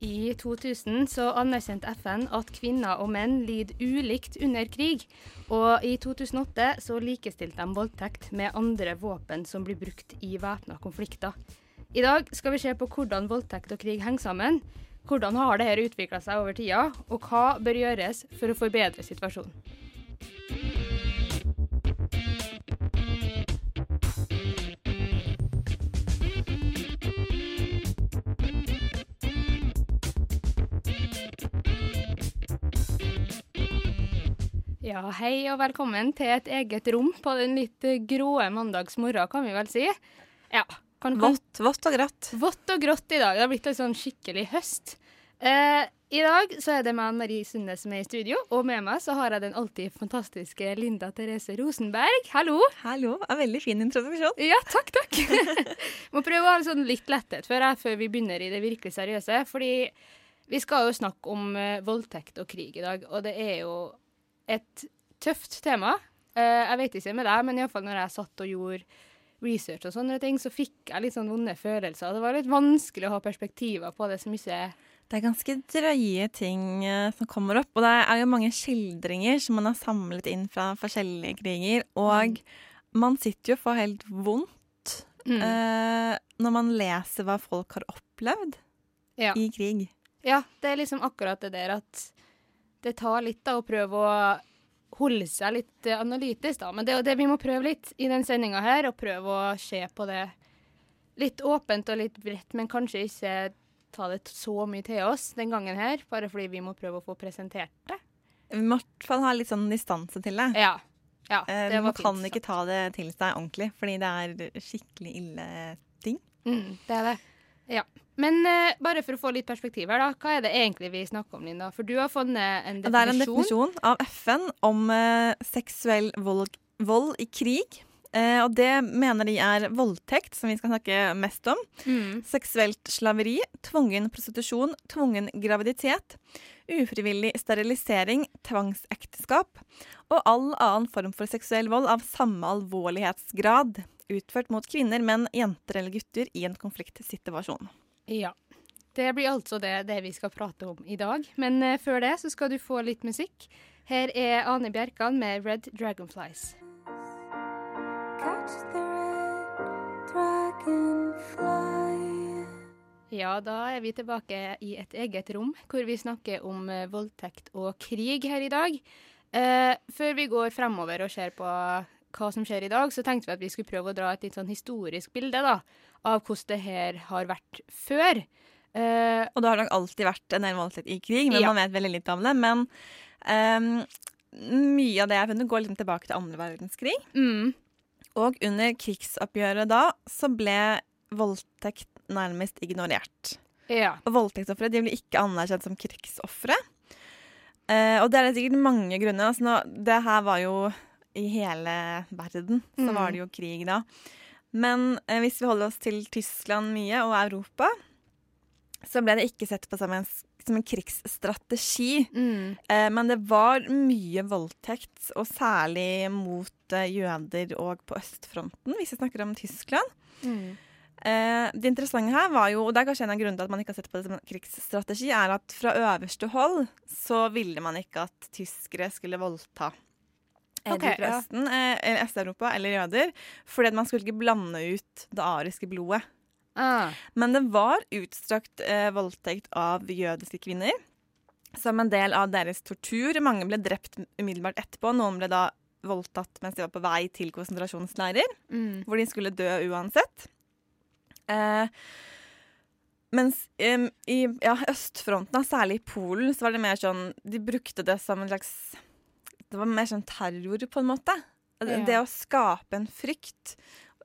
I 2000 så anerkjente FN at kvinner og menn lider ulikt under krig. Og i 2008 så likestilte de voldtekt med andre våpen som blir brukt i væpna konflikter. I dag skal vi se på hvordan voldtekt og krig henger sammen. Hvordan har dette utvikla seg over tida, og hva bør gjøres for å forbedre situasjonen. Ja, hei og velkommen til et eget rom på den litt gråe mandagsmorgen, kan vi vel si. Ja. Kan, kan, Vått, vått og grått. vått og grått i dag. Det har blitt en sånn skikkelig høst. Eh, I dag så er det meg, Marie Sunde, som er i studio, og med meg så har jeg den alltid fantastiske Linda Therese Rosenberg. Hallo! Hallo. En veldig fin introduksjon. Ja, takk, takk. Må prøve å ha en sånn litt letthet før, jeg, før vi begynner i det virkelig seriøse. Fordi vi skal jo snakke om eh, voldtekt og krig i dag, og det er jo et tøft tema. Eh, jeg vet ikke med deg, men iallfall når jeg satt og gjorde research og sånne ting, så fikk jeg litt sånn vonde følelser. Det var litt vanskelig å ha perspektiver på det som ikke Det er ganske drøye ting eh, som kommer opp. Og det er jo mange skildringer som man har samlet inn fra forskjellige kriger. Og man sitter jo for helt vondt mm. eh, når man leser hva folk har opplevd ja. i krig. ja, det er liksom akkurat det der at det tar litt da å prøve å holde seg litt eh, analytisk, da. Men det er jo det vi må prøve litt i den sendinga her, og prøve å se på det litt åpent og litt bredt, men kanskje ikke ta det så mye til oss den gangen her, bare fordi vi må prøve å få presentert det. Vi må i hvert fall ha litt sånn distanse til det. Ja. ja Eh, det man kan fint ikke ta det til seg ordentlig, fordi det er skikkelig ille ting. Mm, det er det. Ja. Men uh, bare for å få litt perspektiv her, da. Hva er det egentlig vi snakker om, Linda? For du har funnet en definisjon. Det er en definisjon. av FN om uh, seksuell vold, vold i krig. Uh, og det mener de er voldtekt, som vi skal snakke mest om. Mm. Seksuelt slaveri, tvungen prostitusjon, tvungen graviditet, ufrivillig sterilisering, tvangsekteskap og all annen form for seksuell vold av samme alvorlighetsgrad utført mot kvinner, menn, jenter eller gutter i en konfliktsituasjon. Ja. Det blir altså det, det vi skal prate om i dag. Men uh, før det så skal du få litt musikk. Her er Ane Bjerkan med Red Dragonflies. Ja, da er vi tilbake i et eget rom, hvor vi snakker om eh, voldtekt og krig her i dag. Uh, før vi går fremover og ser på hva som skjer i dag, så tenkte vi at vi skulle prøve å dra et litt sånn historisk bilde da, av hvordan det her har vært før. Uh, Og det har nok alltid vært en del voldtekt i krig, men Ja. man vet veldig litt om det. Men um, mye av det jeg har funnet, går liksom tilbake til andre verdenskrig. mm, Og under krigsoppgjøret da så ble voldtekt nærmest ignorert. ja. Og voldtektsofre ble ikke anerkjent som krigsofre. Uh, og det er det sikkert mange grunner. Altså nå, det her var jo i hele verden, så Mm. var det jo krig da. Men eh, hvis vi holder oss til Tyskland mye og Europa, så ble det ikke sett på som en, som en krigsstrategi. Mm, Eh, men det var mye voldtekt, og særlig mot eh, jøder og på østfronten, hvis vi snakker om Tyskland. mm. Eh, det interessante her var jo, og det er kanskje en av grunnene til at man ikke har sett på det som en krigsstrategi, er at fra øverste hold så ville man ikke at tyskere skulle voldta eh, Ok, de fra ja. Eh, eller Øst-Europa eller jøder, fordi man skulle ikke blande ut det ariske blodet. Ah, Men det var utstrakt eh, voldtekt av jødiske kvinner som en del av deres tortur. Mange ble drept umiddelbart etterpå. Noen ble da voldtatt mens de var på vei til konsentrasjonsleirer, mm, hvor de skulle dø uansett. Eh, mens eh, i ja, østfronten, særlig i Polen, så var det mer sånn De brukte det som en slags Det var mer sånn terror, på en måte. Det, det å skape en frykt.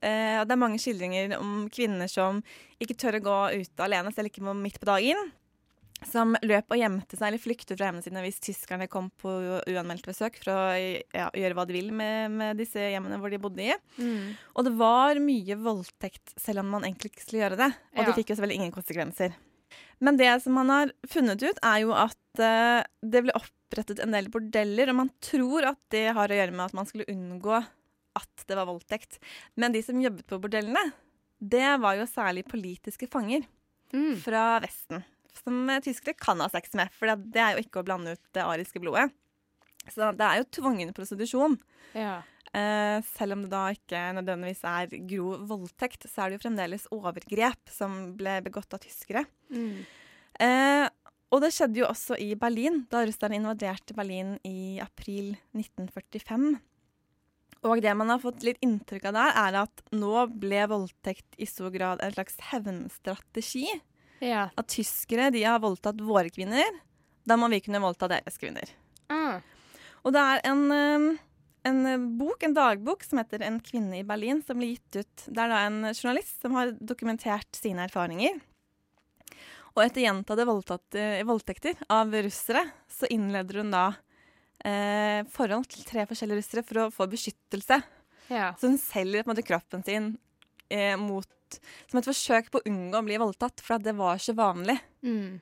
Eh, det er mange skildringer om kvinner som ikke tør å gå ute alene, selv ikke midt på dagen. som løp og gjemte seg eller flyktet fra hjemmene sine hvis tyskerne kom på uanmeldt besøk for å ja, gjøre hva de vil med, med, disse hjemmene hvor de bodde i. Mm. Og det var mye voldtekt selv om man egentlig ikke skulle gjøre det. Og ja. det fikk jo selvfølgelig ingen konsekvenser. Men det som man har funnet ut, er jo at det ble opprettet en del bordeller, og man tror at det har å gjøre med at man skulle unngå at det var voldtekt. Men de som jobbet på bordellene, det var jo særlig politiske fanger mm. fra Vesten. Som tyskere kan ha sex med, for det er jo ikke å blande ut det ariske blodet. Så det er jo tvungen prostitusjon. Ja. Eh, selv om det da ikke nødvendigvis er grov voldtekt, så er det jo fremdeles overgrep som ble begått av tyskere. Mm. Eh, og det skjedde jo også i Berlin, da russerne invaderte Berlin i april 1945. Og det man har fått litt inntrykk av der, er at nå ble voldtekt i stor grad en slags hevnstrategi. Ja. At tyskere de har voldtatt våre kvinner, da må vi kunne voldta deres kvinner. Mm. Og det er en, um, en, bok, en dagbok som heter 'En kvinne i Berlin', som ble gitt ut. Det er da en journalist som har dokumentert sine erfaringer. Og etter gjentatte voldtekter av russere, så innleder hun da eh, forhold til tre forskjellige russere for å få beskyttelse. Ja. Så hun selger på en måte kroppen sin eh, mot, som et forsøk på å unngå å bli voldtatt, for det var så vanlig mm.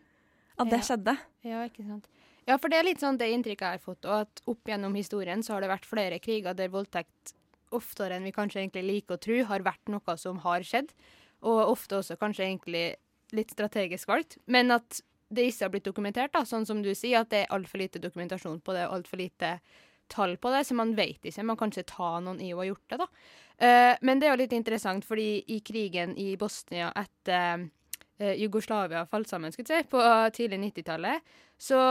at det ja. skjedde. Ja, ikke sant. Ja, for det er litt sånn det inntrykket jeg har fått, og at opp gjennom historien så har det vært flere kriger der voldtekt oftere enn vi kanskje egentlig liker å tro, har vært noe som har skjedd. Og ofte også kanskje egentlig litt strategisk valgt. Men at det ikke har blitt dokumentert, da, sånn som du sier, at det er altfor lite dokumentasjon på det, og altfor lite tall på det, så man vet ikke. Man kan ikke ta noen i å ha gjort det, da. Uh, men det er jo litt interessant, fordi i krigen i Bosnia etter uh, Jugoslavia falt sammen, skulle jeg si, på tidlig 90-tallet, så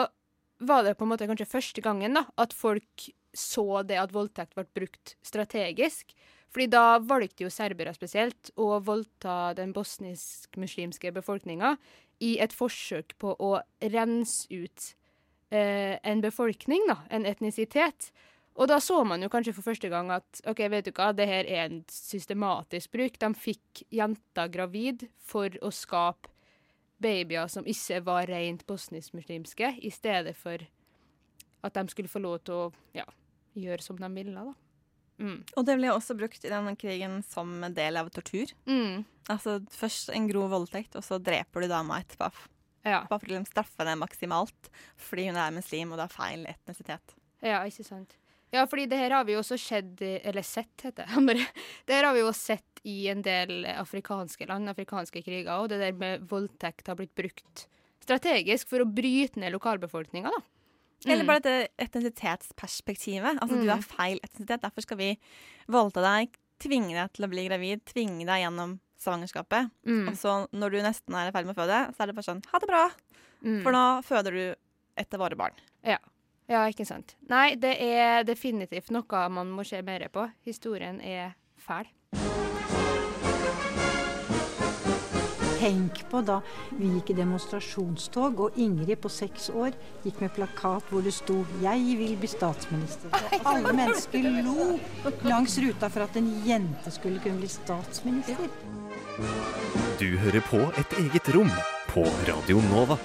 var det på en måte kanskje første gangen da, at folk så det at voldtekt ble brukt strategisk. Fordi da valgte jo serbere spesielt å voldta den bosnisk-muslimske befolkninga i et forsøk på å rense ut eh, en befolkning, da, en etnisitet. Og da så man jo kanskje for første gang at OK, vet du hva, det her er en systematisk bruk. De fikk jenta gravid for å skape babyer som ikke var rent bosnisk-muslimske, i stedet for at de skulle få lov til å ja, gjøre som de ville. da. Mm. Og det ble også brukt i denne krigen som del av tortur. Mm. Altså først en grov voldtekt, og så dreper du dama etterpå. Ja. Bare for å liksom straffe henne maksimalt fordi hun er muslim og det er feil etnisitet. Ja, ikke sant. Ja, fordi det her har vi jo også skjedd Eller sett, heter det. det her har vi jo sett i en del afrikanske land, afrikanske kriger, og det der med voldtekt har blitt brukt strategisk for å bryte ned lokalbefolkninga, da. Eller mm. bare dette etnisitetsperspektivet. Altså, mm. du har feil etnisitet, derfor skal vi voldta deg, tvinge deg til å bli gravid, tvinge deg gjennom svangerskapet. Mm. Og så når du nesten er i ferd med å føde, så er det bare sånn Ha det bra! Mm. For nå føder du etter våre barn. Ja. ja, ikke sant. Nei, det er definitivt noe man må se mer på. Historien er fæl. Tenk på da vi gikk i demonstrasjonstog, og Ingrid på seks år gikk med plakat hvor det sto 'Jeg vil bli statsminister'. Og alle mennesker lo langs ruta for at en jente skulle kunne bli statsminister. Du hører på et eget rom på Radio Nova.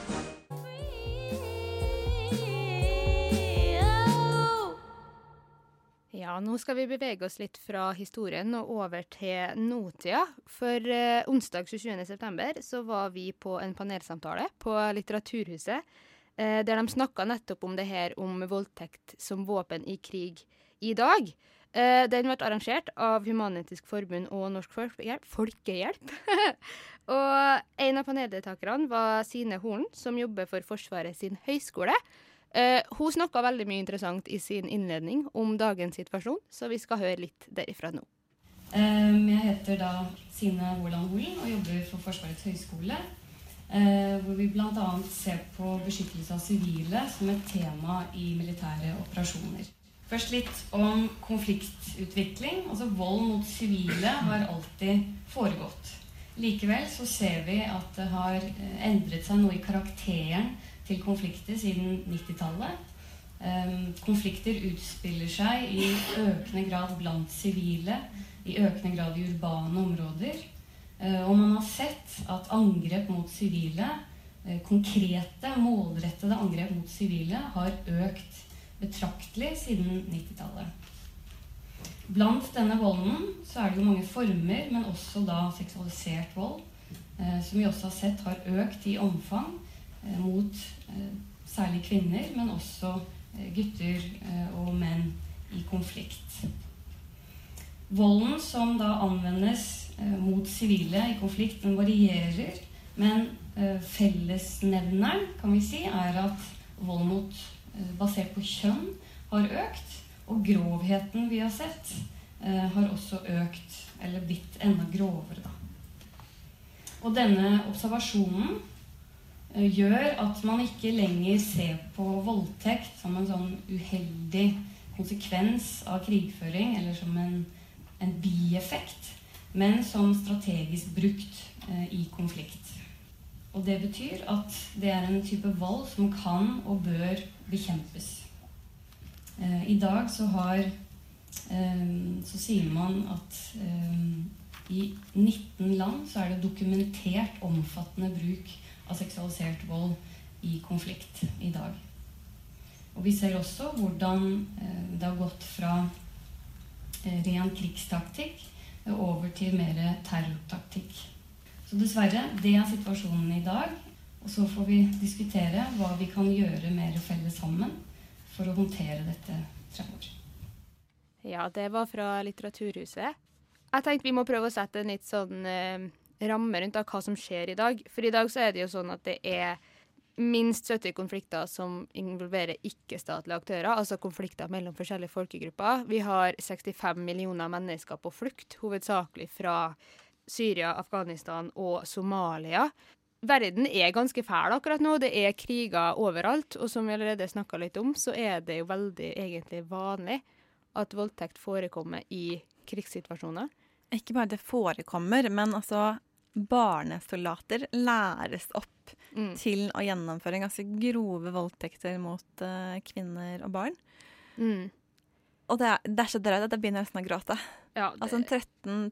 Nå skal vi bevege oss litt fra historien og over til nåtida. For eh, onsdag 27.9 så var vi på en panelsamtale på Litteraturhuset, eh, der de snakka nettopp om det her om voldtekt som våpen i krig i dag. Eh, den ble arrangert av Human-Etisk Forbund og Norsk Folkehjelp. og en av paneldeltakerne var Sine Horn, som jobber for Forsvaret sin høyskole. Uh, hun snakka veldig mye interessant i sin innledning om dagens situasjon, så vi skal høre litt derifra nå. Um, jeg heter da Sine Woland Holen og jobber for Forsvarets høgskole. Uh, hvor vi bl.a. ser på beskyttelse av sivile som et tema i militære operasjoner. Først litt om konfliktutvikling. Altså Vold mot sivile har alltid foregått. Likevel så ser vi at det har eh, endret seg noe i karakteren til konflikter siden 90-tallet. Um, konflikter utspiller seg i økende grad blant sivile, i økende grad i urbane områder. Uh, og man har sett at angrep mot sivile eh, konkrete, målrettede angrep mot sivile har økt betraktelig siden 90-tallet. Blant denne volden så er det jo mange former, men også da seksualisert vold, eh, som vi også har sett har økt i omfang eh, mot eh, særlig kvinner, men også eh, gutter eh, og menn i konflikt. Volden som da anvendes eh, mot sivile i konflikt, den varierer, men eh, fellesnevneren kan vi si er at vold mot, eh, basert på kjønn har økt, og grovheten vi har sett, eh, har også økt, eller blitt enda grovere, da. Og denne observasjonen eh, gjør at man ikke lenger ser på voldtekt som en sånn uheldig konsekvens av krigføring, eller som en, en bieffekt, men som strategisk brukt eh, i konflikt. Og det betyr at det er en type vold som kan og bør bekjempes. Eh, I dag så har eh, Så sier man at eh, i 19 land så er det dokumentert omfattende bruk av seksualisert vold i konflikt i dag. Og vi ser også hvordan eh, det har gått fra eh, ren krigstaktikk over til mer terrortaktikk. Så dessverre, det er situasjonen i dag. Og så får vi diskutere hva vi kan gjøre mer felles sammen for å håndtere dette fremover. Ja, det var fra Litteraturhuset. Jeg tenkte vi må prøve å sette en litt sånn eh, ramme rundt av hva som skjer i dag. For i dag så er det jo sånn at det er minst 70 konflikter som involverer ikke-statlige aktører, altså konflikter mellom forskjellige folkegrupper. Vi har 65 millioner mennesker på flukt, hovedsakelig fra Syria, Afghanistan og Somalia. Verden er ganske fæl akkurat nå. Det er kriger overalt. Og som vi allerede snakka litt om, så er det jo veldig egentlig vanlig at voldtekt forekommer i krigssituasjoner. Ikke bare det forekommer, men altså barnesoldater læres opp Mm. til å gjennomføre ganske grove voldtekter mot uh, kvinner og barn. Mm. Og det er, det er så drøyt at jeg begynner nesten å gråte. Ja, det, Altså En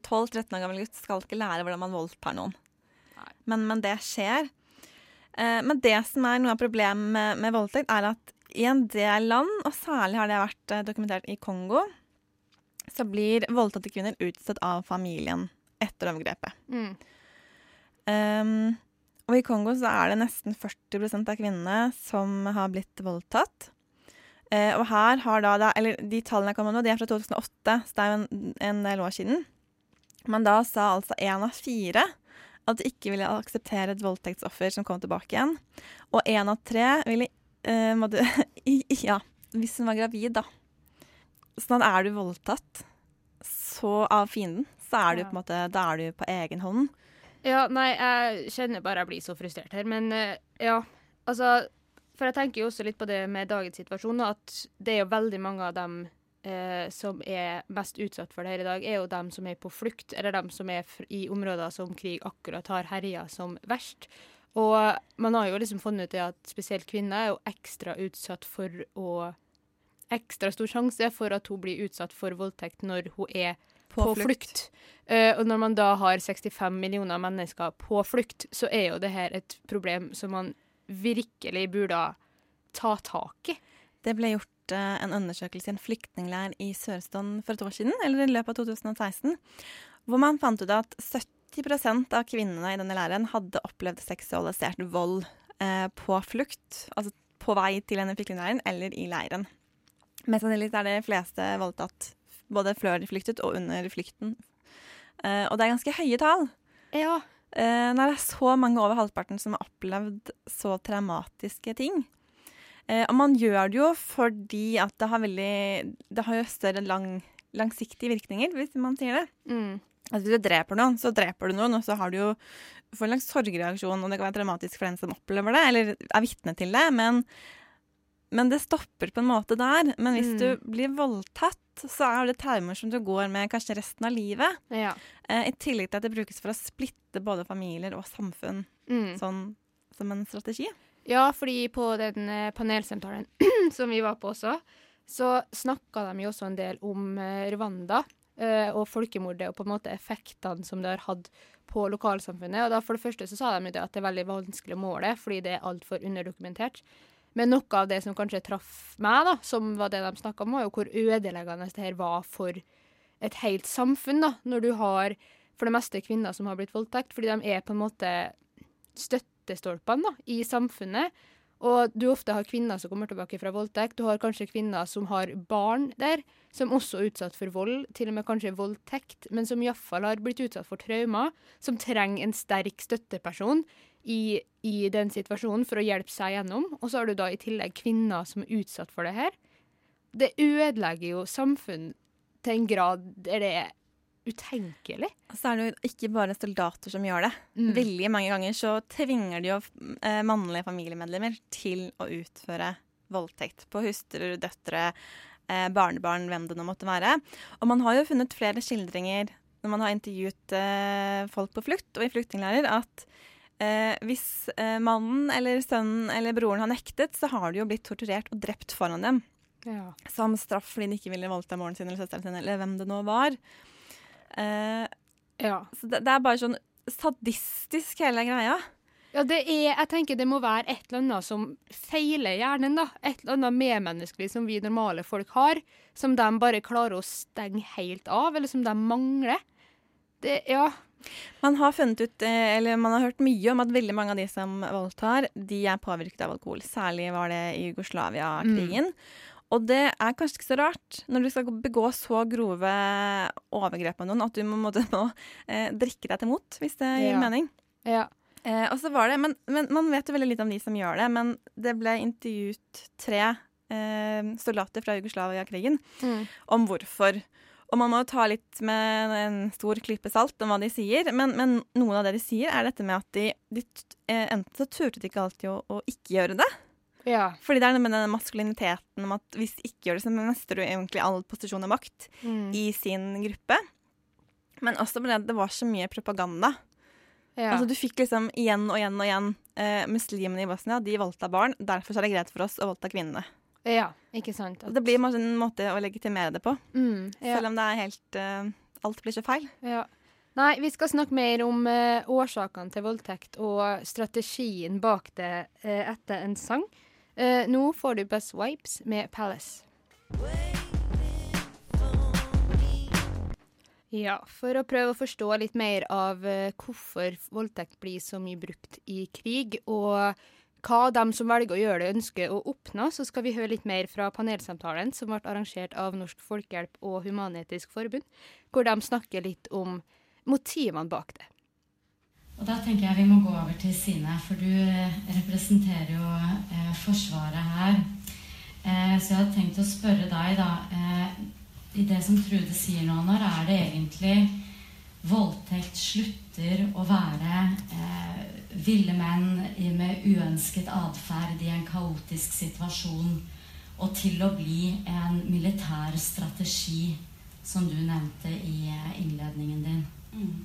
12-13 år gammel gutt skal ikke lære hvordan man voldtar noen. Men, men det skjer. Uh, men det som er noe av problemet med, med voldtekt, er at i en del land, og særlig har det vært eh, dokumentert i Kongo, så blir voldtatte kvinner utstøtt av familien etter overgrepet. mm. Um, og i Kongo så er det nesten 40% av kvinnene som har blitt voldtatt. Uh, og her har da, da Eller de tallene jeg kom med nå, de er fra 2008, så det er jo en, en del år siden. Men da sa altså én av fire at de ikke ville akseptere et voldtektsoffer som kom tilbake igjen. Og én av tre ville uh, måtte, Ja, hvis hun var gravid, da. Sånn at er du voldtatt så av fienden, så er du på en måte Da er du på egen hånd. Ja, nei, jeg kjenner bare jeg blir så frustrert her. Men eh, ja, altså For jeg tenker jo også litt på det med dagens situasjon, at det er jo veldig mange av dem eh, som er mest utsatt for det her i dag, er jo dem som er på flukt, eller dem som er i områder som krig akkurat har herja som verst. Og man har jo liksom funnet ut det at spesielt kvinner er jo ekstra utsatt for å Ekstra stor sjanse for at hun blir utsatt for voldtekt når hun er på, flukt. Uh, og når man da har 65 millioner mennesker på flukt, så er jo det her et problem som man virkelig burde ta tak i. Det ble gjort uh, en undersøkelse i en flyktningleir i Sør-Sudan for et år siden, eller i løpet av 2016, hvor man fant ut at 70% av kvinnene i denne leiren hadde opplevd seksualisert vold uh, på flukt, altså på vei til denne flyktningleiren eller i leiren. Mest sannsynlig er de fleste voldtatt både før de flyktet og under flykten. Eh, og det er ganske høye tall. Ja. Eh, når det er så mange over halvparten som har opplevd så traumatiske ting. Eh, og man gjør det jo fordi at det har veldig Det har jo større lang, langsiktige virkninger, hvis man sier det. Mm. Altså Hvis du dreper noen, så dreper du noen, og så har du jo får en slags sorgreaksjon, og det kan være traumatisk for den som opplever det, eller er vitne til det, men, men det stopper på en måte der. Men hvis Mm. du blir voldtatt, så er det traumer som du går med kanskje resten av livet. Ja. Eh, I tillegg til at det brukes for å splitte både familier og samfunn Mm. sånn som en strategi. Ja, fordi på den eh, panelsamtalen som vi var på også, så snakka de jo også en del om eh, Rwanda. eh, og folkemordet og på en måte effektene som det har hatt på lokalsamfunnet. Og da For det første så sa de jo det at det er veldig vanskelig å måle, fordi det er altfor underdokumentert. Men noe av det som kanskje traff meg, da, som var det de snakka om, var jo hvor ødeleggende det her var for et helt samfunn. da, Når du har for det meste kvinner som har blitt voldtekt, fordi de er på en måte støttestolpene da, i samfunnet. Og du ofte har kvinner som kommer tilbake fra voldtekt. Du har kanskje kvinner som har barn der, som også er utsatt for vold, til og med kanskje voldtekt, men som iallfall har blitt utsatt for traumer, som trenger en sterk støtteperson i, i, den situasjonen for å hjelpe seg gjennom. Og så har du da i tillegg kvinner som er utsatt for det her. Det ødelegger jo samfunn til en grad der det er utenkelig. Så er det jo ikke bare soldater som gjør det. Mm. Veldig mange ganger så tvinger de jo eh, mannlige familiemedlemmer til å utføre voldtekt på hustruer, døtre, eh, barnebarn, hvem det nå måtte være. Og man har jo funnet flere skildringer når man har intervjuet eh, folk på flukt og i flyktningleirer, at eh, hvis eh, mannen eller sønnen eller broren har nektet, så har de jo blitt torturert og drept foran dem. Ja. Som straff fordi de ikke ville voldta moren sin eller søsteren sin eller hvem det nå var. Eh, ja. Så det, det, er bare sånn sadistisk, hele greia. Ja, det er Jeg tenker det må være et eller annet som feiler hjernen, da. Et eller annet medmenneskelig som vi normale folk har, som de bare klarer å stenge helt av, eller som de mangler. Det Ja. Man har funnet ut, eh, eller man har hørt mye om at veldig mange av de som voldtar, de er påvirket av alkohol. Særlig var det i Jugoslavia-krigen. Mm. Og det er kanskje ikke så rart når du skal begå så grove overgrep av noen, at du må, må, må eh, drikke deg til mot, hvis det gir ja. mening. Ja. Eh, og så var det, men, men, Man vet jo veldig lite om de som gjør det, men det ble intervjuet tre eh, soldater fra Jugoslavia-krigen mm. om hvorfor. Og man må jo ta litt med en stor klype salt om hva de sier, men, men, noen av det de sier, er dette med at de, de eh, enten så turte de ikke alltid å, å ikke gjøre det. Ja. Fordi det er noe med den maskuliniteten om at hvis de ikke gjør det, så mestrer du egentlig all posisjon og makt mm. i sin gruppe. Men også fordi det var så mye propaganda. Ja. Altså Du fikk liksom igjen og igjen og igjen eh, muslimene i Bosnia de voldta barn. Derfor er det greit for oss å voldta kvinnene. Ja, ikke sant. At... Det blir en måte å legitimere det på. Mm, ja. Selv om det er helt uh, Alt blir så feil. Ja. Nei, vi skal snakke mer om uh, årsakene til voldtekt og strategien bak det uh, etter en sang. Nå får du Buzz Wipes med Palace. Ja, for å prøve å forstå litt mer av hvorfor voldtekt blir så mye brukt i krig, og hva de som velger å gjøre det, ønsker å oppnå, så skal vi høre litt mer fra panelsamtalen som ble arrangert av Norsk Folkehjelp og Human-Etisk Forbund, hvor de snakker litt om motivene bak det. Og da tenker jeg vi må gå over til Sine, for du eh, representerer jo eh, Forsvaret her. Eh, så jeg hadde tenkt å spørre deg, da eh, I det som Trude sier nå, når er det egentlig voldtekt slutter å være eh, ville menn med uønsket atferd i en kaotisk situasjon, og til å bli en militær strategi, som du nevnte i eh, innledningen din? Mm.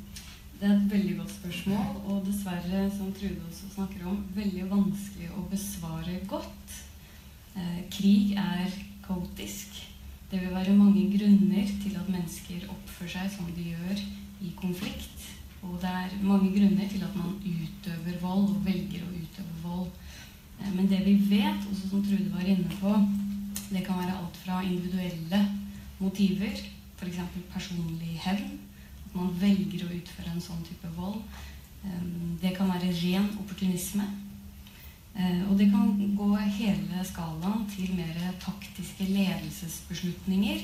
Det er et veldig godt spørsmål, og dessverre, som Trude også snakker om, veldig vanskelig å besvare godt. Eh, krig er kaotisk. Det vil være mange grunner til at mennesker oppfører seg som de gjør i konflikt. Og det er mange grunner til at man utøver vold og velger å utøve vold. Eh, men det vi vet, også som Trude var inne på, det kan være alt fra individuelle motiver, f.eks. personlig hevn, man velger å utføre en sånn type vold. Det kan være ren opportunisme. Eh, og det kan gå hele skalaen til mer taktiske ledelsesbeslutninger,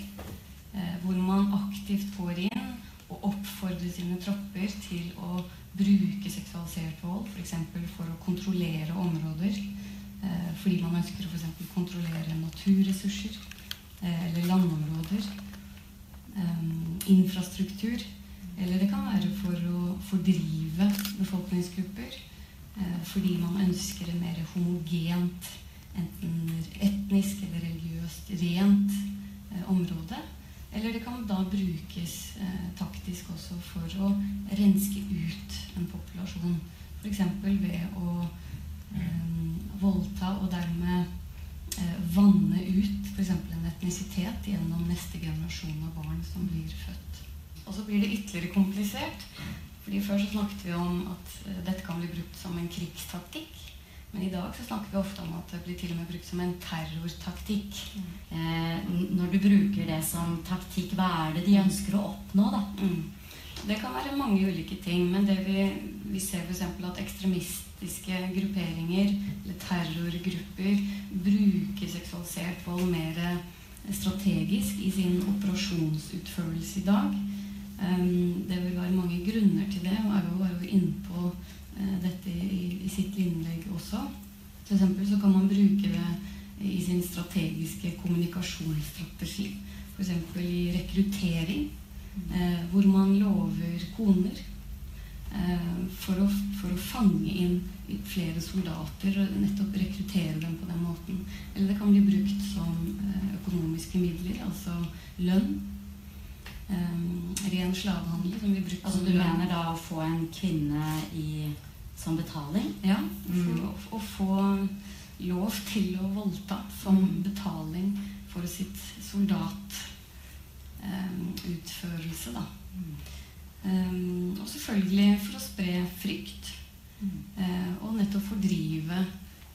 eh, hvor man aktivt går inn og oppfordre sine tropper til å bruke seksualisert vold, f.eks. For, for å kontrollere områder. Eh, fordi man ønsker å for kontrollere naturressurser eller landområder. Infrastruktur eller det kan være for å fordrive befolkningsgrupper eh, fordi man ønsker en mer homogent, enten etnisk eller religiøst rent eh, område. Eller det kan da brukes eh, taktisk også for å renske ut en populasjon. F.eks. ved å eh, voldta og dermed eh, vanne ut f.eks. en etnisitet gjennom neste generasjon av barn som blir født. Og så blir det ytterligere komplisert. fordi Før så snakket vi om at eh, dette kan bli brukt som en krigstaktikk. Men i dag så snakker vi ofte om at det blir til og med brukt som en terrortaktikk. Eh, når du bruker det som taktikk, hva er det de ønsker å oppnå, da? Mm. Det kan være mange ulike ting, men det vi, vi ser f.eks. at ekstremistiske grupperinger eller terrorgrupper bruker seksualisert vold mer strategisk i sin operasjonsutførelse i dag. Um, det vil være mange grunner til det, og Auvo var bare inne på dette i, i, sitt innlegg også. F.eks. så kan man bruke det i sin strategiske kommunikasjonsstrategi. F.eks. i rekruttering eh, hvor man lover koner eh, for, å, for, å, fange inn flere soldater og nettopp rekruttere dem på den måten. Eller det kan bli brukt som eh, økonomiske midler, altså lønn. Eh, ren slavehandel som blir brukt altså, Du lønn. mener da å få en kvinne i, som betaling? Ja. Mm. For å, å få lov til å voldta som betaling for sitt soldatutførelse, um, utførelse, da. Um, og selvfølgelig for å spre frykt. Uh, og nettopp fordrive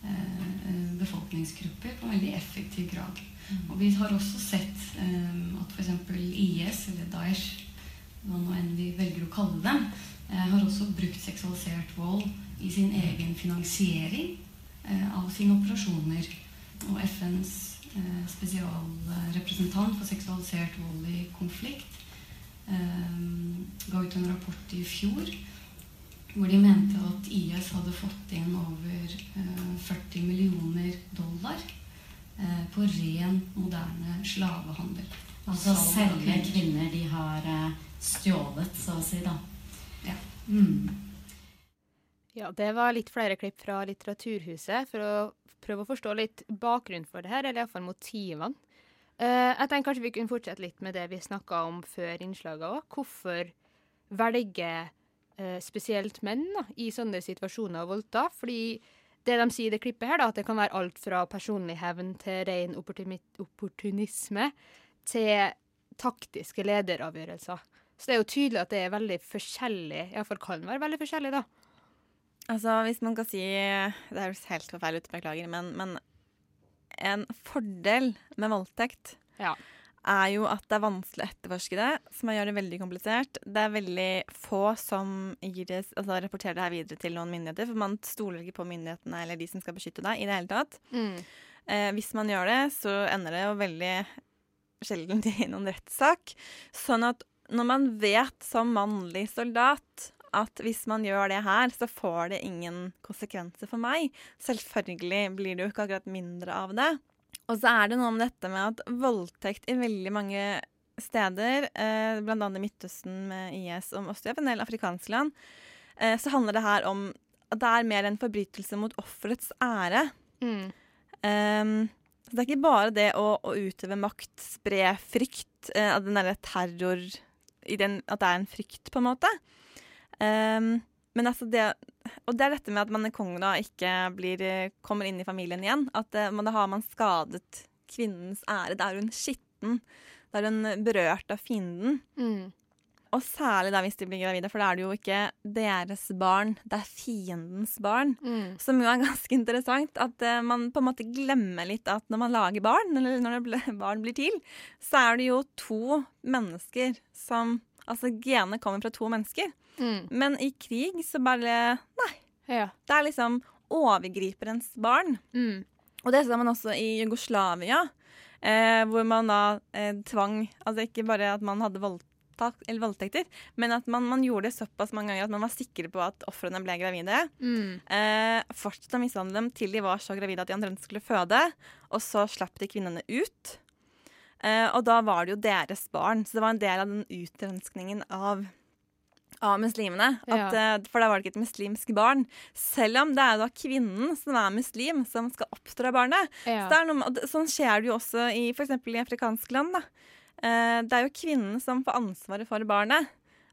uh, befolkningsgrupper på en veldig effektiv grad. Og vi har også sett um, at f.eks. IS, eller Daesh, hva nå enn vi velger å kalle dem, har også brukt seksualisert vold i sin egen finansiering av sine operasjoner. Og FNs eh, spesialrepresentant for seksualisert vold i konflikt eh, ga ut en rapport i fjor hvor de mente at IS hadde fått inn over eh, 40 millioner dollar eh, på ren, moderne slavehandel. Altså selve kvinner. de har eh, stjålet, så å si, da. Mm. Ja, det var litt flere klipp fra Litteraturhuset for å prøve å forstå litt bakgrunnen for det her, eller iallfall motivene. Uh, jeg tenker kanskje vi kunne fortsette litt med det vi snakka om før innslaget òg. Hvorfor velge uh, spesielt menn da, i sånne situasjoner å voldta? Fordi det de sier i det klippet her, da, at det kan være alt fra personlig hevn til ren opportunisme til taktiske lederavgjørelser. Så det er jo tydelig at det er veldig forskjellig, iallfall kan være veldig forskjellig, da. Altså, hvis man kan si Det er helt forferdelig ut, beklager, men, men en fordel med voldtekt Ja. er jo at det er vanskelig å etterforske det, som gjør det veldig komplisert. Det er veldig få som det, altså, rapporterer det her videre til noen myndigheter, for man stoler ikke på myndighetene eller de som skal beskytte deg, i det hele tatt. Eh, hvis man gjør det, så ender det jo veldig sjelden i noen rettssak. Sånn at når man vet som mannlig soldat at hvis man gjør det her, så får det ingen konsekvenser for meg. Selvfølgelig blir det jo ikke akkurat mindre av det. Og så er det noe om dette med at voldtekt i veldig mange steder, eh, bl.a. i Midtøsten med IS og også i en del afrikanske land, eh, så handler det her om at det er mer en forbrytelse mot offerets ære. Mm. Um, så det er ikke bare det å, å utøve makt, spre frykt, eh, den derre terror den, At det er en frykt, på en måte. Um, men altså det Og det er dette med at man i Kongo da ikke blir, eh, kommer inn i familien igjen. At man, da har man skadet kvinnens ære. Da er hun skitten. Da er hun berørt av fienden. Mm. Og særlig da hvis de blir gravide, for da er det jo ikke deres barn, det er fiendens barn. Mm. Som jo er ganske interessant. At uh, man på en måte glemmer litt at når man lager barn, eller når ble, barn blir til, så er det jo to mennesker som Altså genene kommer fra to mennesker. Mm. Men i krig så bare Nei. Ja. Det er liksom overgriperens barn. Mm. Og det ser man også i Jugoslavia, eh, hvor man da eh, tvang Altså ikke bare at man hadde voldtak, eller voldtekter, men at man, man gjorde det såpass mange ganger at man var sikre på at ofrene ble gravide. Mm. Eh, fortsatte å mishandle dem til de var så gravide at de omtrent skulle føde. Og så slapp de kvinnene ut. Eh, og da var det jo deres barn. Så det var en del av den utrenskningen av, av muslimene. At, ja. for da var det ikke et muslimsk barn. Selv om det er da kvinnen som er muslim, som skal oppdra barnet. Ja. Så det noe, sånn skjer det jo også i f.eks. i afrikanske land. Da. Eh, det er jo kvinnen som får ansvaret for barnet,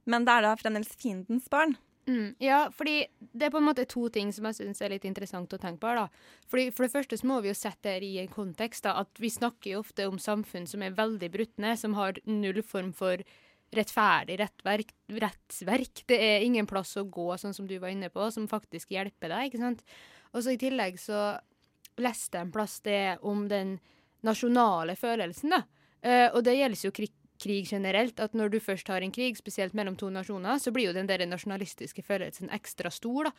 men det er da fremdeles fiendens barn. Mm, ja, fordi det er på en måte to ting som jeg syns er litt interessant å tenke på. da. Fordi For det første så må vi jo sette det i en kontekst. da, at Vi snakker jo ofte om samfunn som er veldig brutne, som har null form for rettferdig rettverk, rettsverk. Det er ingen plass å gå, sånn som du var inne på, som faktisk hjelper deg. ikke sant? Og så I tillegg så leste jeg en plass det om den nasjonale følelsen. da. Eh, og det gjelder jo krig, krig generelt. At når du først har en krig, spesielt mellom to nasjoner, så blir jo den der nasjonalistiske følelsen ekstra stor. da.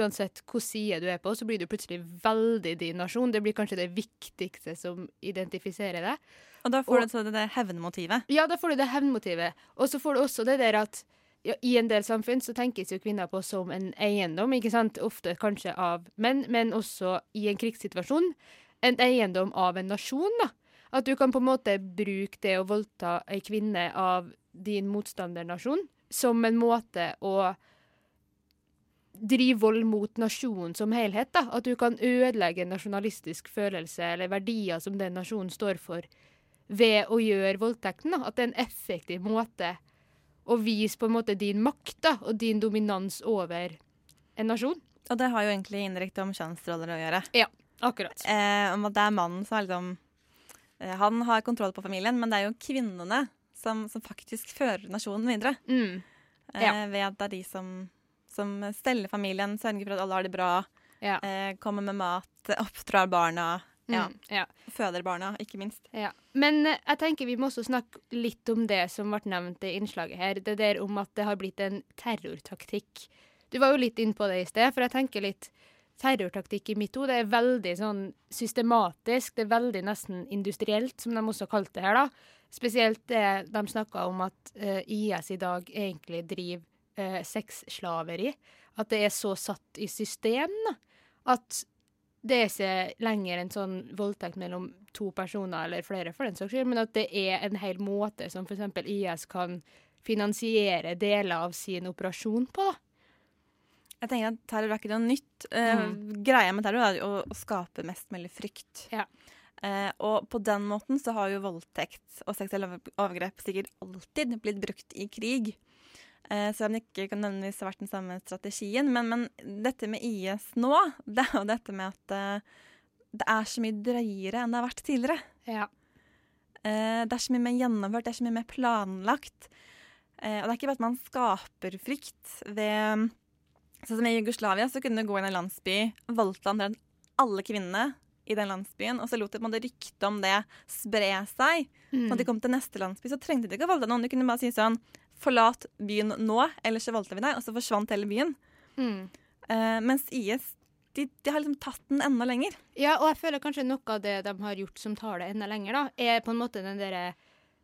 Uansett hvilken side du er på, så blir du plutselig veldig din nasjon. Det blir kanskje det viktigste som identifiserer deg. Og da får du så det hevnmotivet. Ja, da får du det hevnmotivet. Og så får du også det der at ja, I en del samfunn så tenkes jo kvinner på som en eiendom, ikke sant? ofte kanskje av menn, men også i en krigssituasjon en eiendom av en nasjon. da. At du kan på en måte bruke det å voldta ei kvinne av din motstandernasjon som en måte å drive vold mot nasjonen som helhet. da. At du kan ødelegge en nasjonalistisk følelse eller verdier som den nasjonen står for, ved å gjøre voldtekten. da. At det er en effektiv måte å vise på en måte din makt da, og din dominans over en nasjon. Og det har jo egentlig indirekte om kjønnsroller å gjøre. Ja, akkurat. Eh, om at det er mannen som er liksom Han har kontroll på familien, men det er jo kvinnene som, som faktisk fører nasjonen videre. Mm. Ja. Eh, ved at det er de som, som steller familien, sørger for at alle har det bra, Ja. eh, kommer med mat, oppdrar barna. Ja. Mm, ja. Føder barna, ikke minst. Ja. Men eh, jeg tenker vi må også snakke litt om det som ble nevnt i innslaget her. Det der om at det har blitt en terrortaktikk. Du var jo litt inne på det i sted, for jeg tenker litt terrortaktikk i mitt hode er veldig sånn systematisk. Det er veldig nesten industrielt, som de også kalte det her, da. Spesielt det de snakka om at eh, IS i dag egentlig driver uh, sexslaveri. At det er så satt i system, da. At det er ikke lenger en sånn voldtekt mellom to personer eller flere, for den saks skyld, men at det er en hel måte som f.eks. IS kan finansiere deler av sin operasjon på. da. Jeg tenker at Terror er ikke noe nytt. Eh, Mm. Greia med terror er jo å, å skape mest mulig frykt. Ja. Eh, og på den måten så har jo voldtekt og seksuelle overgrep sikkert alltid blitt brukt i krig. Eh, så det ikke kan nødvendigvis ha vært den samme strategien. Men, men dette med IS nå, det er jo dette med at eh, det er så mye drøyere enn det har vært tidligere. Ja. Eh, det er så mye mer gjennomført, det er så mye mer planlagt. Eh, og det er ikke bare at man skaper frykt ved Sånn som i Jugoslavia, så kunne du gå inn i en landsby, voldta omtrent alle kvinnene i den landsbyen, og så lot de ryktet om det spre seg. Mm. Når de kom til neste landsby, så trengte de ikke å voldta noen. De kunne bare si sånn Forlat byen nå, ellers så voldtar vi deg. Og så forsvant hele byen. Mm. Uh, mens IS de, de har liksom tatt den enda lenger. Ja, og jeg føler kanskje noe av det de har gjort som tar det enda lenger, da, er på en måte den derre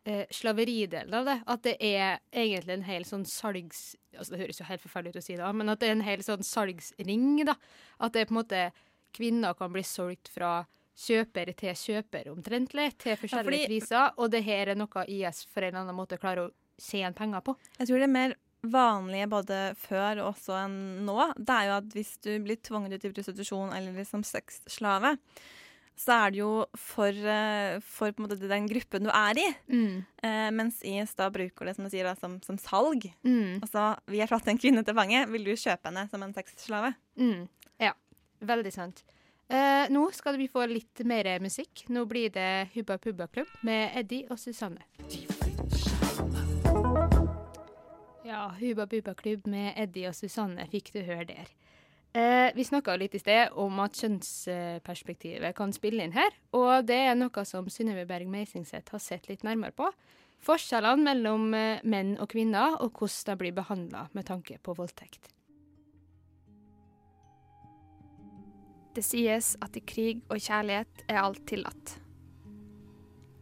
eh, slaveridelen av det. At det er egentlig en hel sånn salgs... Altså, det høres jo helt forferdelig ut å si det, men at det er en hel sånn salgsring, da. At det er på en måte Kvinner kan bli solgt fra kjøper til kjøper omtrentlig, til forskjellige fordi- priser. Og det her er noe IS for en eller annen måte klarer å tjene penger på. Jeg tror det er mer vanlige både før og også enn nå. Det er jo at hvis du blir tvunget ut i prostitusjon eller liksom sexslave, så er det jo for, eh, for måte den gruppen du er i. Eh, mens IS da bruker det som sier da, som, som salg. Mm. Altså, vi har tatt en kvinne til fange, vil du kjøpe henne som en sexslave? Mm. Ja, veldig sant. Eh, nå skal vi få litt mer musikk. Nå blir det Hubba Pubba Klubb med Eddie og Susanne. Ja, Hubba Bubba Klubb med Eddie og Susanne fikk du høre der. Eh, vi snakka litt i sted om at kjønnsperspektivet kan spille inn her. Og det er noe som Synnøve Berg Meisingseth har sett litt nærmere på. Forskjellene mellom eh, menn og kvinner, og hvordan de blir behandla med tanke på voldtekt. Det sies at i krig og kjærlighet er alt tillatt.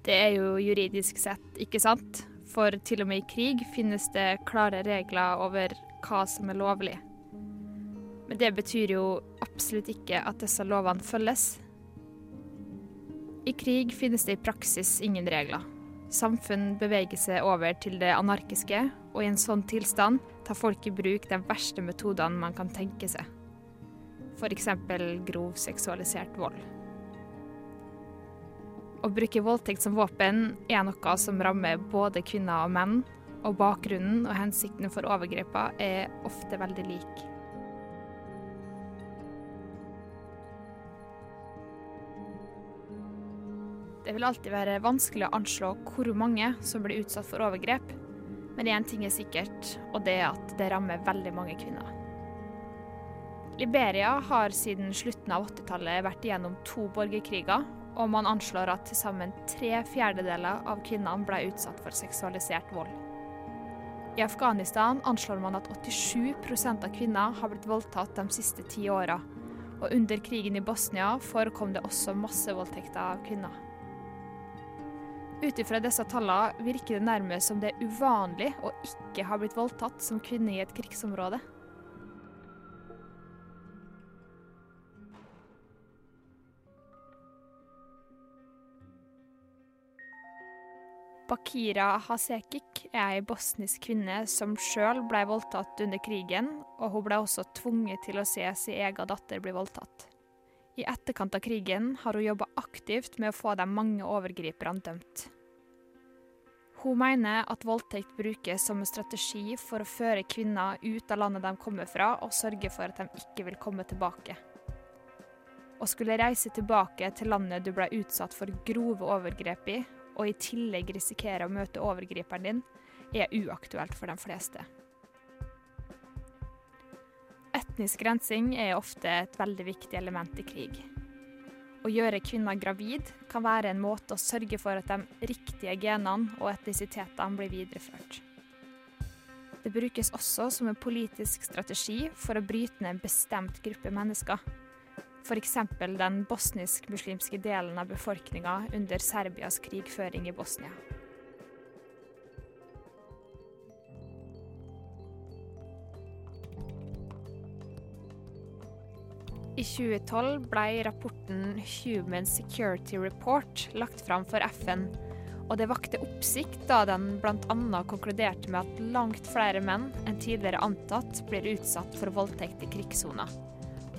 Det er jo juridisk sett ikke sant, for til og med i krig finnes det klare regler over hva som er lovlig. Men det betyr jo absolutt ikke at disse lovene følges. I krig finnes det i praksis ingen regler. Samfunn beveger seg over til det anarkiske, og i en sånn tilstand tar folk i bruk de verste metodene man kan tenke seg f.eks. grov seksualisert vold. Å bruke voldtekt som våpen er noe som rammer både kvinner og menn, og bakgrunnen og hensikten for overgrepene er ofte veldig lik. Det vil alltid være vanskelig å anslå hvor mange som blir utsatt for overgrep, men én ting er sikkert, og det er at det rammer veldig mange kvinner. Liberia har siden slutten av 80-tallet vært igjennom to borgerkriger, og man anslår at til sammen tre fjerdedeler av kvinnene ble utsatt for seksualisert vold. I Afghanistan anslår man at 87% av kvinner har blitt voldtatt de siste ti åra, og under krigen i Bosnia forekom det også massevoldtekter av kvinner. Ut ifra disse tallene virker det nærmest som det er uvanlig å ikke ha blitt voldtatt som kvinne i et krigsområde. Bakira Hasekik er ei bosnisk kvinne som sjøl ble voldtatt under krigen, og hun ble også tvunget til å se sin egen datter bli voldtatt. I etterkant av krigen har hun jobba aktivt med å få de mange overgriperne dømt. Hun mener at voldtekt brukes som en strategi for å føre kvinner ut av landet de kommer fra, og sørge for at de ikke vil komme tilbake. Å skulle reise tilbake til landet du ble utsatt for grove overgrep i, og i tillegg risikere å møte overgriperen din, er uaktuelt for de fleste. Etnisk rensing er ofte et veldig viktig element i krig. Å gjøre kvinner gravid kan være en måte å sørge for at de riktige genene og etnisitetene blir videreført. Det brukes også som en politisk strategi for å bryte ned en bestemt gruppe mennesker. F.eks. den bosnisk-muslimske delen av befolkninga under Serbias krigføring i Bosnia. 2012 ble rapporten Human Security Report lagt fram for FN, og det vakte oppsikt da den bl.a. konkluderte med at langt flere menn enn tidligere antatt blir utsatt for voldtekt i krigssoner,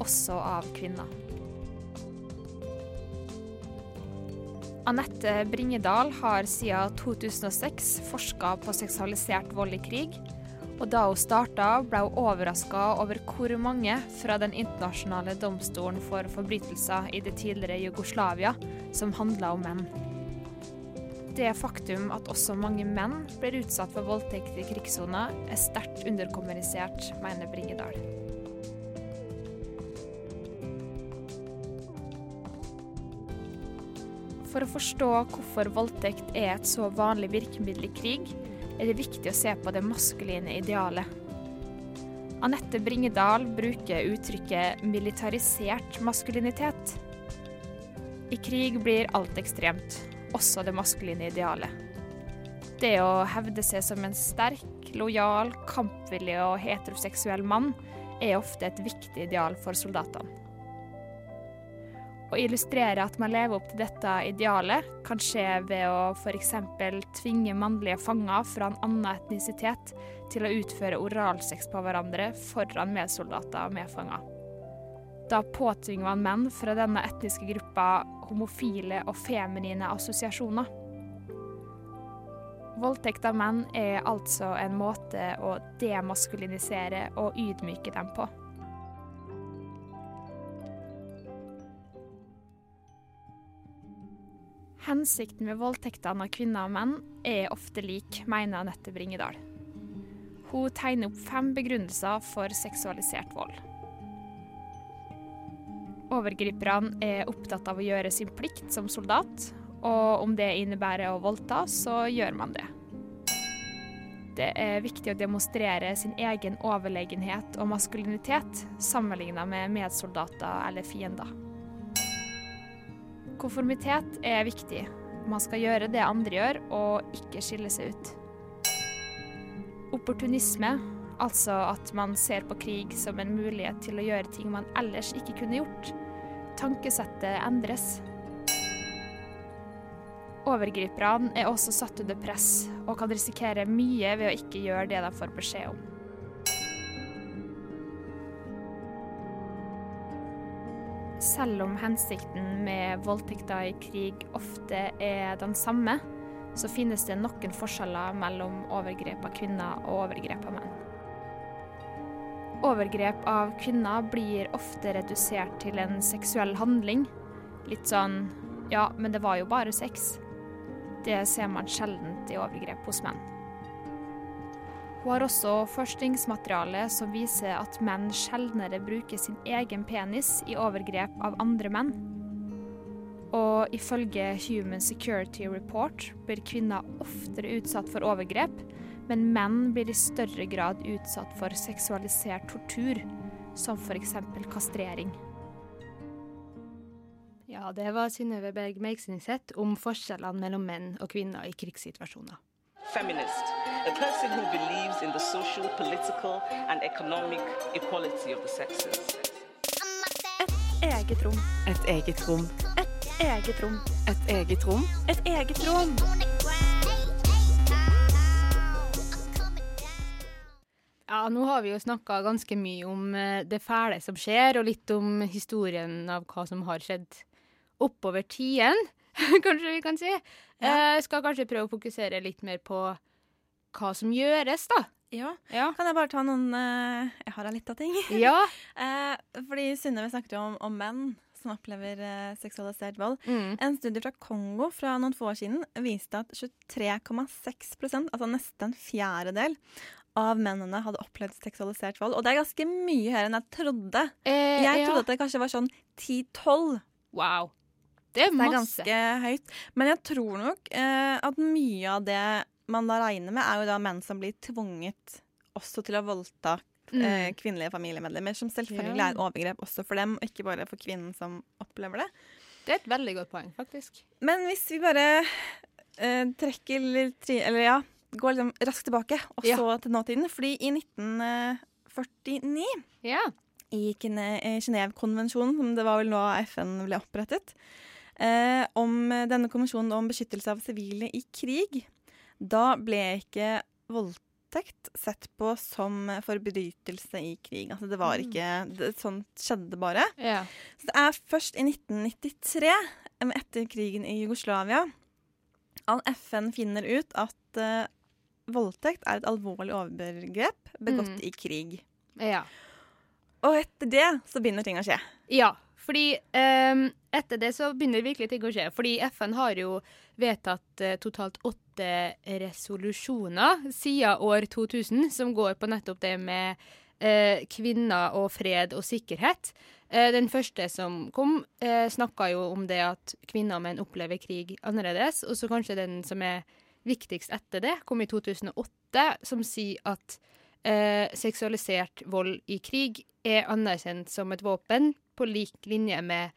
også av kvinner. Anette Bringedal har siden 2006 forska på seksualisert vold i krig, og da hun starta, ble hun overraska over hvor mange fra Den internasjonale domstolen for forbrytelser i det tidligere Jugoslavia som handla om menn. Det faktum at også mange menn blir utsatt for voldtekt i krigssona, er sterkt underkommunisert, mener Bringedal. For å forstå hvorfor voldtekt er et så vanlig virkemiddel i krig, er det viktig å se på det maskuline idealet. Anette Bringedal bruker uttrykket 'militarisert maskulinitet'. I krig blir alt ekstremt, også det maskuline idealet. Det å hevde seg som en sterk, lojal, kampvillig og heteroseksuell mann er ofte et viktig ideal for soldatene. Å illustrere at man lever opp til dette idealet, kan skje ved å f.eks. tvinge mannlige fanger fra en annen etnisitet til å utføre oralsex på hverandre foran medsoldater og medfanger. Da påtvinger man menn fra denne etniske gruppa homofile og feminine assosiasjoner. Voldtekt av menn er altså en måte å demaskulinisere og ydmyke dem på. Hensikten med voldtektene av kvinner og menn er ofte lik, mener Anette Bringedal. Hun tegner opp fem begrunnelser for seksualisert vold. Overgriperne er opptatt av å gjøre sin plikt som soldat, og om det innebærer å voldta, så gjør man det. Det er viktig å demonstrere sin egen overlegenhet og maskulinitet sammenlignet med medsoldater eller fiender. Konformitet er viktig. Man skal gjøre det andre gjør, og ikke skille seg ut. Opportunisme, altså at man ser på krig som en mulighet til å gjøre ting man ellers ikke kunne gjort. Tankesettet endres. Overgriperne er også satt under press, og kan risikere mye ved å ikke gjøre det de får beskjed om. Selv om hensikten med voldtekter i krig ofte er den samme, så finnes det noen forskjeller mellom overgrep av kvinner og overgrep av menn. Overgrep av kvinner blir ofte redusert til en seksuell handling. Litt sånn ja, men det var jo bare sex. Det ser man sjeldent i overgrep hos menn. Hun har også forskningsmateriale som viser at menn sjeldnere bruker sin egen penis i overgrep av andre menn. Og ifølge Human Security Report blir kvinner oftere utsatt for overgrep, men menn blir i større grad utsatt for seksualisert tortur, som f.eks. kastrering. Ja, det var Synnøve Berg Meiksenseth om forskjellene mellom menn og kvinner i krigssituasjoner. Feminist, a person who believes in the social, political and economic equality of the sexes. Et eget rom. Et eget rom. Et eget rom. Et eget rom. Et eget rom. Ja, nå har vi jo snakka ganske mye om eh, det fæle som skjer, og litt om historien av hva som har skjedd oppover tiden, kanskje vi kan si. Jeg skal kanskje prøve å fokusere litt mer på hva som gjøres, da. Ja. Ja. Kan jeg bare ta noen uh, Jeg har ei lita ting. Ja. uh, fordi Synnøve snakket jo om, om menn som opplever uh, seksualisert vold. Mm. En studie fra Kongo fra noen få år siden viste at 23,6 altså nesten en fjerdedel, av mennene hadde opplevd seksualisert vold. Og det er ganske mye høyere enn jeg trodde. Eh, jeg ja. trodde at det kanskje var sånn 10-12. Wow. Det er Det er ganske høyt. Men jeg tror nok eh, at mye av det man da regner med, er jo da menn som blir tvunget også til å voldta Mm. eh, kvinnelige familiemedlemmer. Som selvfølgelig er et overgrep også for dem, og ikke bare for kvinnen som opplever det. Det er et veldig godt poeng, faktisk. Men hvis vi bare eh, trekker litt Eller ja, går liksom raskt tilbake, og Ja. til nåtiden. Fordi i 1949 Ja. i eh, Genévekonvensjonen, som det var vel nå FN ble opprettet, eh, om denne konvensjonen om beskyttelse av sivile i krig, da ble ikke voldtekt sett på som forbrytelse i krig. Altså det var Mm. ikke det, Sånt skjedde bare. Ja. Så det er først i 1993, etter krigen i Jugoslavia, at FN finner ut at uh, voldtekt er et alvorlig overgrep begått Mm. i krig. ja. Og etter det så begynner ting å skje. Ja, fordi um, etter det så begynner virkelig ting å skje. Fordi FN har jo vedtatt uh, totalt åtte resolusjoner siden år 2000 som går på nettopp det med eh, kvinner og fred og sikkerhet. Eh, den første som kom, eh, snakka jo om det at kvinner og menn opplever krig annerledes. Og så kanskje den som er viktigst etter det, kom i 2008, som sier at eh, seksualisert vold i krig er anerkjent som et våpen på lik linje med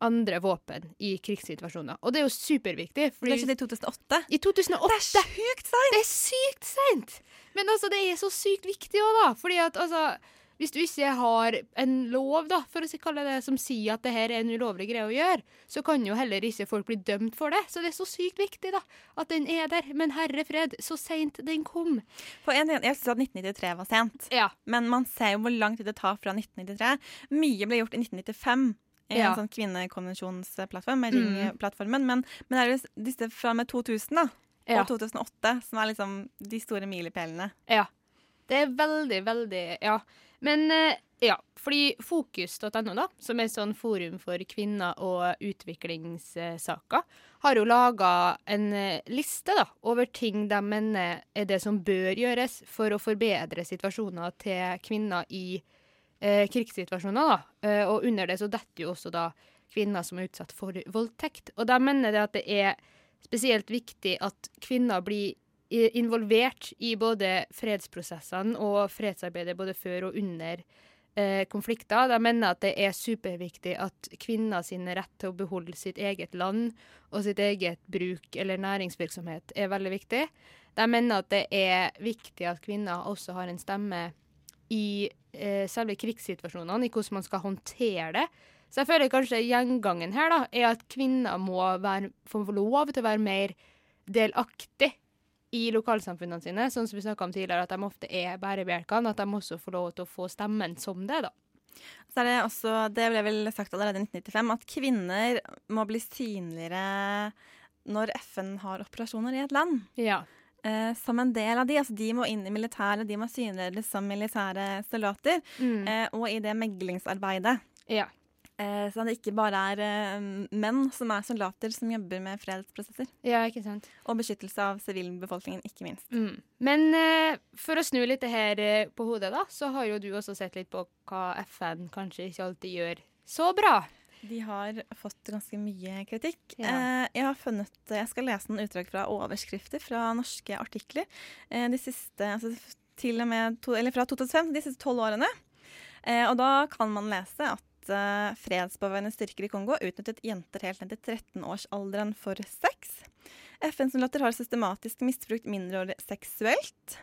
andre våpen i krigssituasjoner. Og det er jo superviktig. fordi- Det skjedde i 2008. I 2008! Det er sjukt seint! Det er sykt seint! Men altså, det er så sykt viktig òg, da. Fordi at altså Hvis du ikke har en lov, da, for å kalle det som sier at det her er en ulovlig greie å gjøre, så kan jo heller ikke folk bli dømt for det. Så det er så sykt viktig, da, at den er der. Men herre fred, så seint den kom. På en, ting- jeg syns at 1993 var sent, Ja. men man ser jo hvor lang tid det tar fra 1993. Mye ble gjort i 1995. I Ja. en sånn kvinnekonvensjonsplattform, med ringplattformen. Ring-plattformen. Men, men det er jo disse fra med 2000 da, Ja. og 2008 som er liksom de store milepælene. Ja. Det er veldig, veldig Ja. Men eh, ja, fordi Fokus.no, da, som er et sånn forum for kvinner og utviklingssaker, har jo laga en eh, liste da, over ting de mener er det som bør gjøres for å forbedre situasjoner til kvinner i eh, krigssituasjoner. Da. Eh, og under det så detter jo også da kvinner som er utsatt for voldtekt. Og de mener det at det er spesielt viktig at kvinner blir involvert i både fredsprosessene og fredsarbeidet både før og under eh, konflikter. De mener at det er superviktig at kvinner sin rett til å beholde sitt eget land og sitt eget bruk eller næringsvirksomhet er veldig viktig. De mener at det er viktig at kvinner også har en stemme i eh, selve krigssituasjonene, i hvordan man skal håndtere det. Så jeg føler kanskje gjengangen her da, er at kvinner må være, få lov til å være mer delaktig i lokalsamfunnene sine, sånn som vi snakka om tidligere, at de ofte er bærebjelkene, at de også får lov til å få stemmen som det, da. Så er det også, det ble vel sagt allerede i 1995, at kvinner må bli synligere når FN har operasjoner i et land. Ja. Eh, som en del av de, altså de må inn i militæret, de må synliggjøres som militære soldater. Mm. Eh, og i det meglingsarbeidet. Ja. Eh, så det ikke bare er eh, menn som er soldater som jobber med fredsprosesser. Ja, ikke sant. Og beskyttelse av sivilbefolkningen, ikke minst. Mm. Men eh, for å snu litt det her eh, på hodet, da, så har jo du også sett litt på hva FN kanskje ikke alltid gjør så bra. De har fått ganske mye kritikk. Ja. Eh, jeg har funnet, jeg skal lese noen utdrag fra overskrifter fra norske artikler eh, de siste, altså til og med to, eller fra 2005, de siste tolv årene. Eh, og da kan man lese at fredsbevarende styrker i Kongo utnyttet jenter helt ned til 13-årsalderen for sex. FN-soldater har systematisk misbrukt mindreårige seksuelt.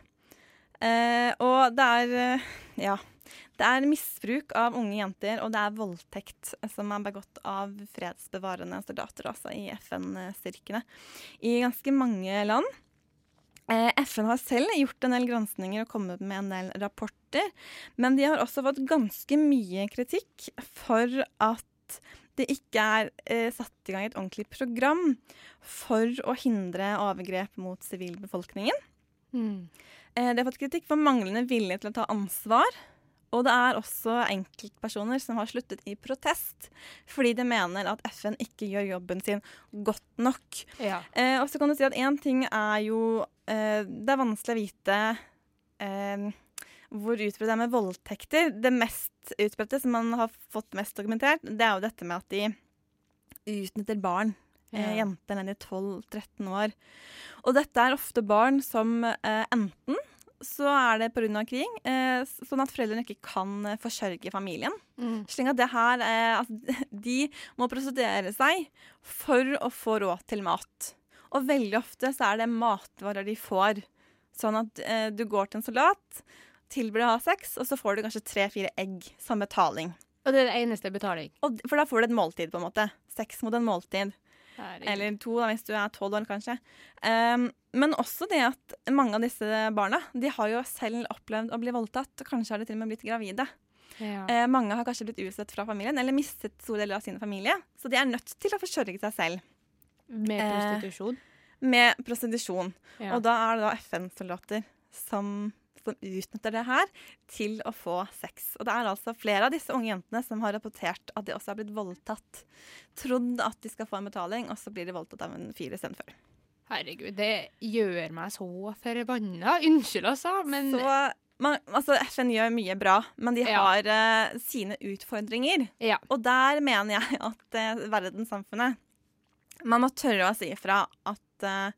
Og det er ja. Det er misbruk av unge jenter, og det er voldtekt som er begått av fredsbevarende soldater altså i FN-styrkene i ganske mange land. Eh, FN har selv gjort en del granskninger og kommet med en del rapporter, men de har også fått ganske mye kritikk for at det ikke er eh, satt i gang et ordentlig program for å hindre overgrep mot sivilbefolkningen. Mm. Eh, de har fått kritikk for manglende vilje til å ta ansvar. Og det er også enkeltpersoner som har sluttet i protest fordi de mener at FN ikke gjør jobben sin godt nok. Ja. Eh, og så kan du si at én ting er jo eh, Det er vanskelig å vite eh, hvor utbredt det er med voldtekter. Det mest utbredte som man har fått mest dokumentert, det er jo dette med at de utnytter barn. Eh, Ja. jenter ned i 12-13 år. Og dette er ofte barn som eh, enten så er det pga. krig, eh, sånn at foreldrene ikke kan eh, forsørge familien. Mm. Slik at det her eh, altså, De må prosedere seg for å få råd til mat. Og veldig ofte så er det matvarer de får. Sånn at eh, du går til en soldat, tilbyr å ha sex, og så får du kanskje tre-fire egg som betaling. Og det er det eneste betaling? Og, for da får du et måltid, på en måte. Sex mot en måltid. Herregud. Eller to, da, hvis du er tolv år, kanskje. Um, men også det at mange av disse barna de har jo selv opplevd å bli voldtatt. og Kanskje har de til og med blitt gravide. Ja. Eh, mange har kanskje blitt utstøtt fra familien eller mistet store deler av sin familie. Så de er nødt til å forsørge seg selv. Med Eh, prostitusjon? Med prostitusjon. Ja. Og da er det da FN-soldater som, som utnytter det her til å få sex. Og det er altså flere av disse unge jentene som har rapportert at de også har blitt voldtatt. Trodd at de skal få en betaling, og så blir de voldtatt av en fyr istedenfor. Herregud, det gjør meg så forbanna. Unnskyld, altså, men Så man, altså, FN gjør mye bra, men de Ja. har uh, sine utfordringer. Ja. Og der mener jeg at uh, verdenssamfunnet Man må tørre å si ifra at uh,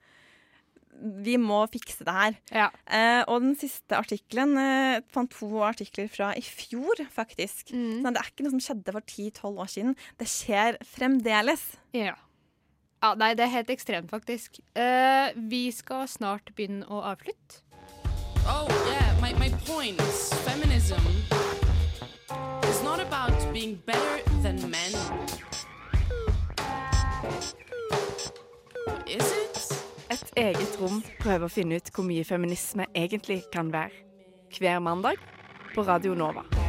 vi må fikse det her. Ja. Uh, og den siste artikkelen uh, fant to artikler fra i fjor, faktisk. Mm. Så det er ikke noe som skjedde for 10-12 år siden. Det skjer fremdeles. Ja. Ja. Nei, det er helt ekstremt, faktisk. Eh, vi skal snart begynne å avslutte. Oh, yeah, my, my point. Feminism is not about being better than men. Is it? Et eget rom prøver å finne ut hvor mye feminisme egentlig kan være. Hver mandag på Radio Nova.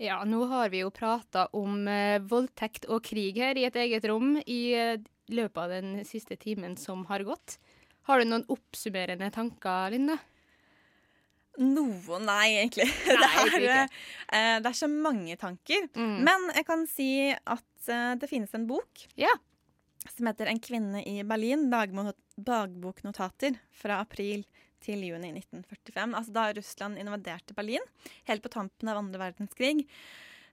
Ja, nå har vi jo prata om eh, voldtekt og krig her i et eget rom i eh, løpet av den siste timen som har gått. Har du noen oppsummerende tanker, Linda? Noe, nei, egentlig. Nei, det, er, eh, det er så mange tanker. Mm. Men jeg kan si at eh, det finnes en bok Ja. som heter 'En kvinne i Berlin', dagboknotater fra april til juni 1945. Altså da Russland invaderte Berlin, helt på tampen av andre verdenskrig.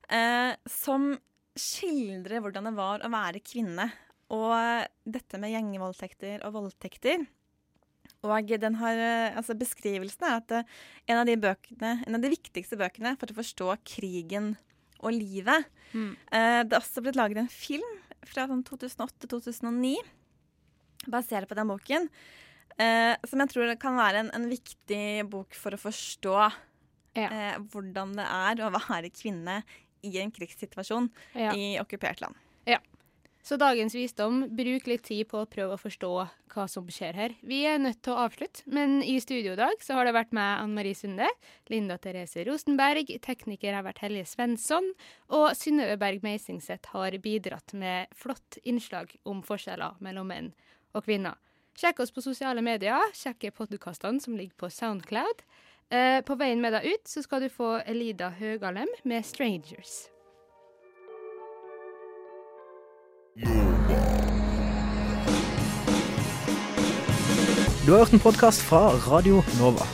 Eh, som skildrer hvordan det var å være kvinne. Og dette med gjengvoldtekter og voldtekter. Og den har, eh, altså Beskrivelsen er at eh, en av, de bøkene, en av de viktigste bøkene for å forstå krigen og livet Mm. eh, Det er også blitt laget en film fra sånn 2008-2009 basert på den boken. Eh, som jeg tror kan være en, en viktig bok for å forstå eh, hvordan det er å være kvinne i en krigssituasjon Ja. i okkupert land. Ja. Så dagens visdom, bruk litt tid på å prøve å forstå hva som skjer her. Vi er nødt til å avslutte, men i studio i dag så har det vært meg, Anne Marie Sunde, Linda Therese Rosenberg, tekniker har vært Helje Svensson, og Synnøve Berg Meisingseth har bidratt med flott innslag om forskjeller mellom menn og kvinner. Sjekk oss på sosiale medier, sjekk podkastene som ligger på Soundcloud. Eh, på veien med deg ut så skal du få Elida Høgalem med 'Strangers'. Du har hørt en podkast fra Radio Nova.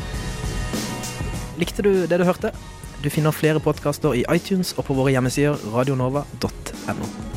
Likte du det du hørte? Du finner flere podkaster i iTunes og på våre hjemmesider radionova.no.